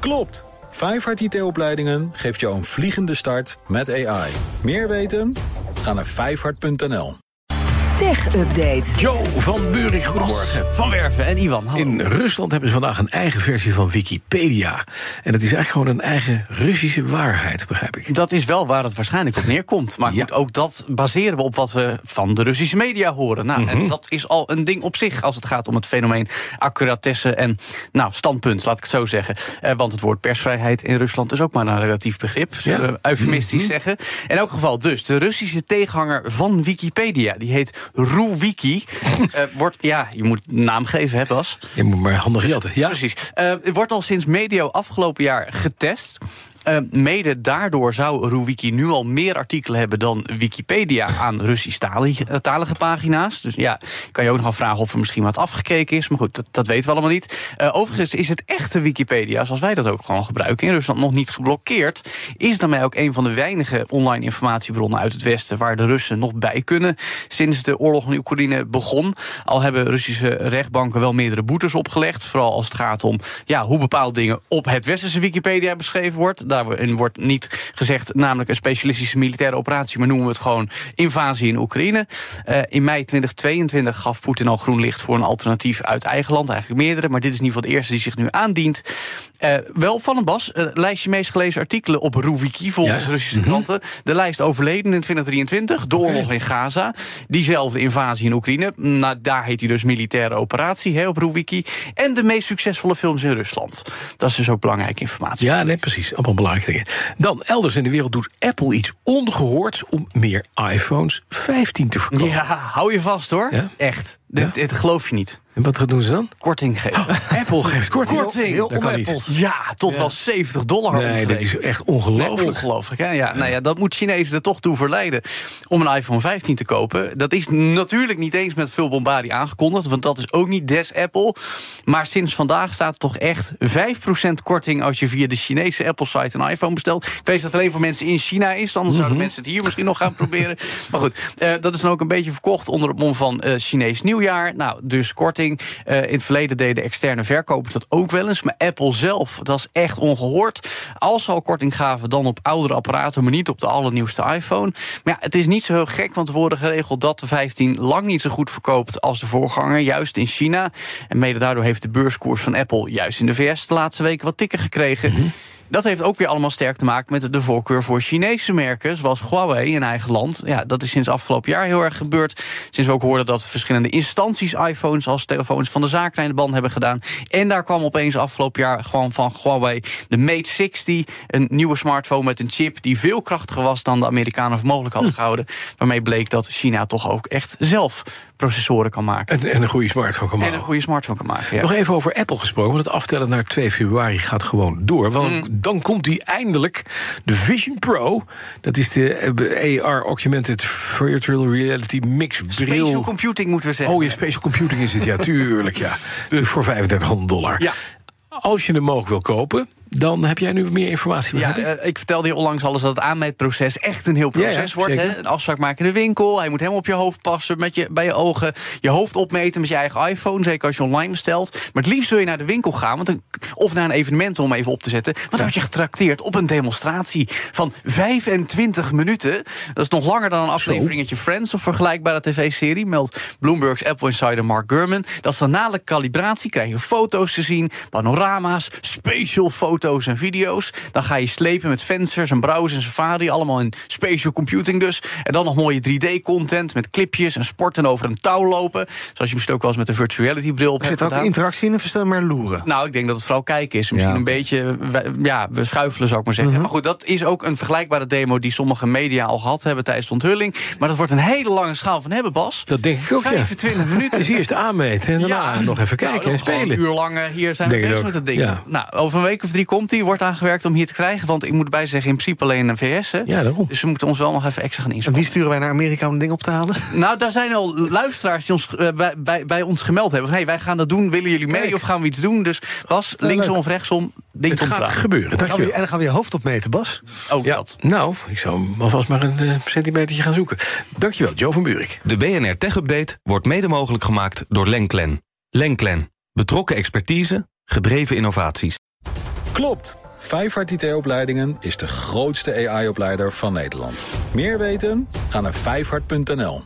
Klopt! Vijfhart IT-opleidingen geeft jou een vliegende start met AI. Meer weten? Ga naar vijfhart.nl. Tech Update. Joe van Buurik, goedemorgen. Van Werven en Ivan. Hallo. In Rusland hebben ze vandaag een eigen versie van Wikipedia. En het is eigenlijk gewoon een eigen Russische waarheid, begrijp ik. Dat is wel waar het waarschijnlijk op neerkomt. Maar Ja. goed, ook dat baseren we op wat we van de Russische media horen. Nou, Mhm. En dat is al een ding op zich als het gaat om het fenomeen accuratesse en nou, standpunt, laat ik het zo zeggen. Eh, want het woord persvrijheid in Rusland is ook maar een relatief begrip, zullen Ja. Mhm. we eufemistisch zeggen. In elk geval dus, de Russische tegenhanger van Wikipedia, die heet RuWiki. Eh, wordt, ja, je moet een naam geven, hè Bas? Je moet maar handig jatten. Ja, Precies. Het wordt al sinds medio afgelopen jaar getest. Eh, mede daardoor zou RuWiki nu al meer artikelen hebben dan Wikipedia aan Russisch-talige pagina's. Dus ja, kan je ook nog wel vragen of er misschien wat afgekeken is. Maar goed, dat, dat weten we allemaal niet. Eh, overigens is het echte Wikipedia, zoals wij dat ook gewoon gebruiken, in Rusland nog niet geblokkeerd. Is daarmee ook een van de weinige online informatiebronnen uit het Westen waar de Russen nog bij kunnen. Sinds de oorlog in Oekraïne begon. Al hebben Russische rechtbanken wel meerdere boetes opgelegd. Vooral als het gaat om ja, hoe bepaalde dingen op het westerse Wikipedia beschreven wordt. Daarin wordt niet gezegd, namelijk een specialistische militaire operatie, maar noemen we het gewoon invasie in Oekraïne. Eh, in mei 2022 gaf Poetin al groen licht voor een alternatief uit eigen land. Eigenlijk meerdere, maar dit is in ieder geval de eerste die zich nu aandient. Eh, wel opvallend, Bas. Eh, lijstje meest gelezen artikelen op RuWiki volgens Ja. Russische kranten. De lijst overleden in 2023, de oorlog in Gaza. Diezelfde invasie in Oekraïne. Nou, daar heet hij dus militaire operatie hè, op RuWiki. En de meest succesvolle films in Rusland. Dat is dus ook belangrijke informatie. Ja, nee, precies. Allemaal belangrijke dingen. Dan, elders in de wereld doet Apple iets ongehoords... om meer iPhones 15 te verkopen. Ja, hou je vast hoor. Ja? Echt. Dit, dit geloof je niet. En wat doen ze dan? Korting geven. Apple geeft korting. Korting. Dat kan niet. Ja, tot wel 70 dollar. Nee, dat omgerekend. is echt Nee, ongelooflijk. ongelooflijk. Hè? Ja, Nou ja, dat moet Chinezen er toch toe verleiden om een iPhone 15 te kopen. Dat is natuurlijk niet eens met veel bombardie aangekondigd, want dat is ook niet des Apple. Maar sinds vandaag staat er toch echt 5% korting als je via de Chinese Apple-site een iPhone bestelt. Ik weet dat het alleen voor mensen in China is, anders zouden mensen het hier misschien nog gaan proberen. Maar goed, eh, dat is dan ook een beetje verkocht onder het mom van eh, Chinees nieuwjaar. Nou, dus korting. Eh, in het verleden deden externe verkopers dat ook wel eens. Maar Apple zelf, dat is echt ongehoord. Als ze al korting gaven, dan op oudere apparaten, maar niet op de allernieuwste iPhone. Maar ja, het is niet zo heel gek, want er worden geregeld dat de 15 lang niet zo goed verkoopt als de voorganger, juist in China. En mede daardoor heeft de beurskoers van Apple, juist in de VS, de laatste weken wat tikker gekregen. Dat heeft ook weer allemaal sterk te maken met de voorkeur voor Chinese merken, zoals Huawei in eigen land. Ja, dat is sinds afgelopen jaar heel erg gebeurd. Sinds we ook hoorden dat verschillende instanties iPhones als telefoons van de zaak in de ban hebben gedaan. En daar kwam opeens afgelopen jaar gewoon van Huawei de Mate 60, een nieuwe smartphone met een chip die veel krachtiger was dan de Amerikanen voor mogelijk hadden gehouden. Waarmee bleek dat China toch ook echt zelf processoren kan maken. En, en een goede smartphone kan En maken. een goede smartphone kan maken. Ja. Nog even over Apple gesproken, want het aftellen naar 2 februari gaat gewoon door. Want Mm. Dan komt die eindelijk, de Vision Pro. Dat is de eh, AR Augmented Virtual Reality Mix bril. Spatial computing moeten we zeggen. Oh, je spatial computing is het, ja, tuurlijk, ja. Dus voor 3500 dollar. Ja. Als je hem mogelijk wil kopen, dan heb jij nu meer informatie. Ja, ik? eh, ik vertelde je onlangs alles dat het aanmeetproces echt een heel proces Ja, ja, wordt. Hè? Een afspraak maken in de winkel. Hij moet helemaal op je hoofd passen, met je, bij je ogen. Je hoofd opmeten met je eigen iPhone, zeker als je online bestelt. Maar het liefst wil je naar de winkel gaan, want dan, of naar een evenement om even op te zetten. Want dan word je getrakteerd op een demonstratie van 25 minuten. Dat is nog langer dan een afleveringetje Friends of vergelijkbare tv-serie. Meldt Bloomberg's Apple Insider Mark Gurman. Dat is dan na de calibratie krijg je foto's te zien, panorama's, special foto's en video's. Dan ga je slepen met Fencers en Browse en Safari, allemaal in spatial computing dus. En dan nog mooie 3D-content met clipjes en sporten over een touw lopen. Zoals je misschien ook wel eens met een virtual reality bril op Er hebt zit ook gedaan. interactie in of is dat maar loeren? Nou, ik denk dat het vooral kijken is. Misschien Ja. een beetje, we- ja, we schuifelen zou ik maar zeggen. Maar goed, dat is ook een vergelijkbare demo die sommige media al gehad hebben tijdens de onthulling. Maar dat wordt een hele lange schaal van hebben, Bas. Dat denk ik ook, ja. 25 minuten. Dus eerst aanmeten en daarna nog even kijken nou, en gewoon spelen. Een uur lang hier zijn we bezig ook, met het ding. ja. Nou, over een week of drie komt hij. Wordt aangewerkt om hier te krijgen. Want ik moet erbij zeggen, in principe alleen een VS. Hè. Ja, daarom. Dus we moeten ons wel nog even extra gaan En inspannen. wie sturen wij naar Amerika om een ding op te halen? Nou, daar zijn al luisteraars die ons, eh, bij, bij, bij ons gemeld hebben. Van, hey, wij gaan dat doen. Willen jullie mee Kijk. of gaan we iets doen? Dus Bas, linksom leuk. of rechtsom, ding Het komt gaat eraan. gebeuren, Gaan we, dankjewel. en dan gaan we je hoofd opmeten, Bas. Ook Ja, dat. nou, ik zou alvast maar een eh, centimetertje gaan zoeken. Dankjewel, Joe van Buurik. De BNR Tech Update wordt mede mogelijk gemaakt door Lenklen. Lenklen. Betrokken expertise, gedreven innovaties. Klopt! Vijfhart IT-opleidingen is de grootste AI-opleider van Nederland. Meer weten? Ga naar vijfhart.nl.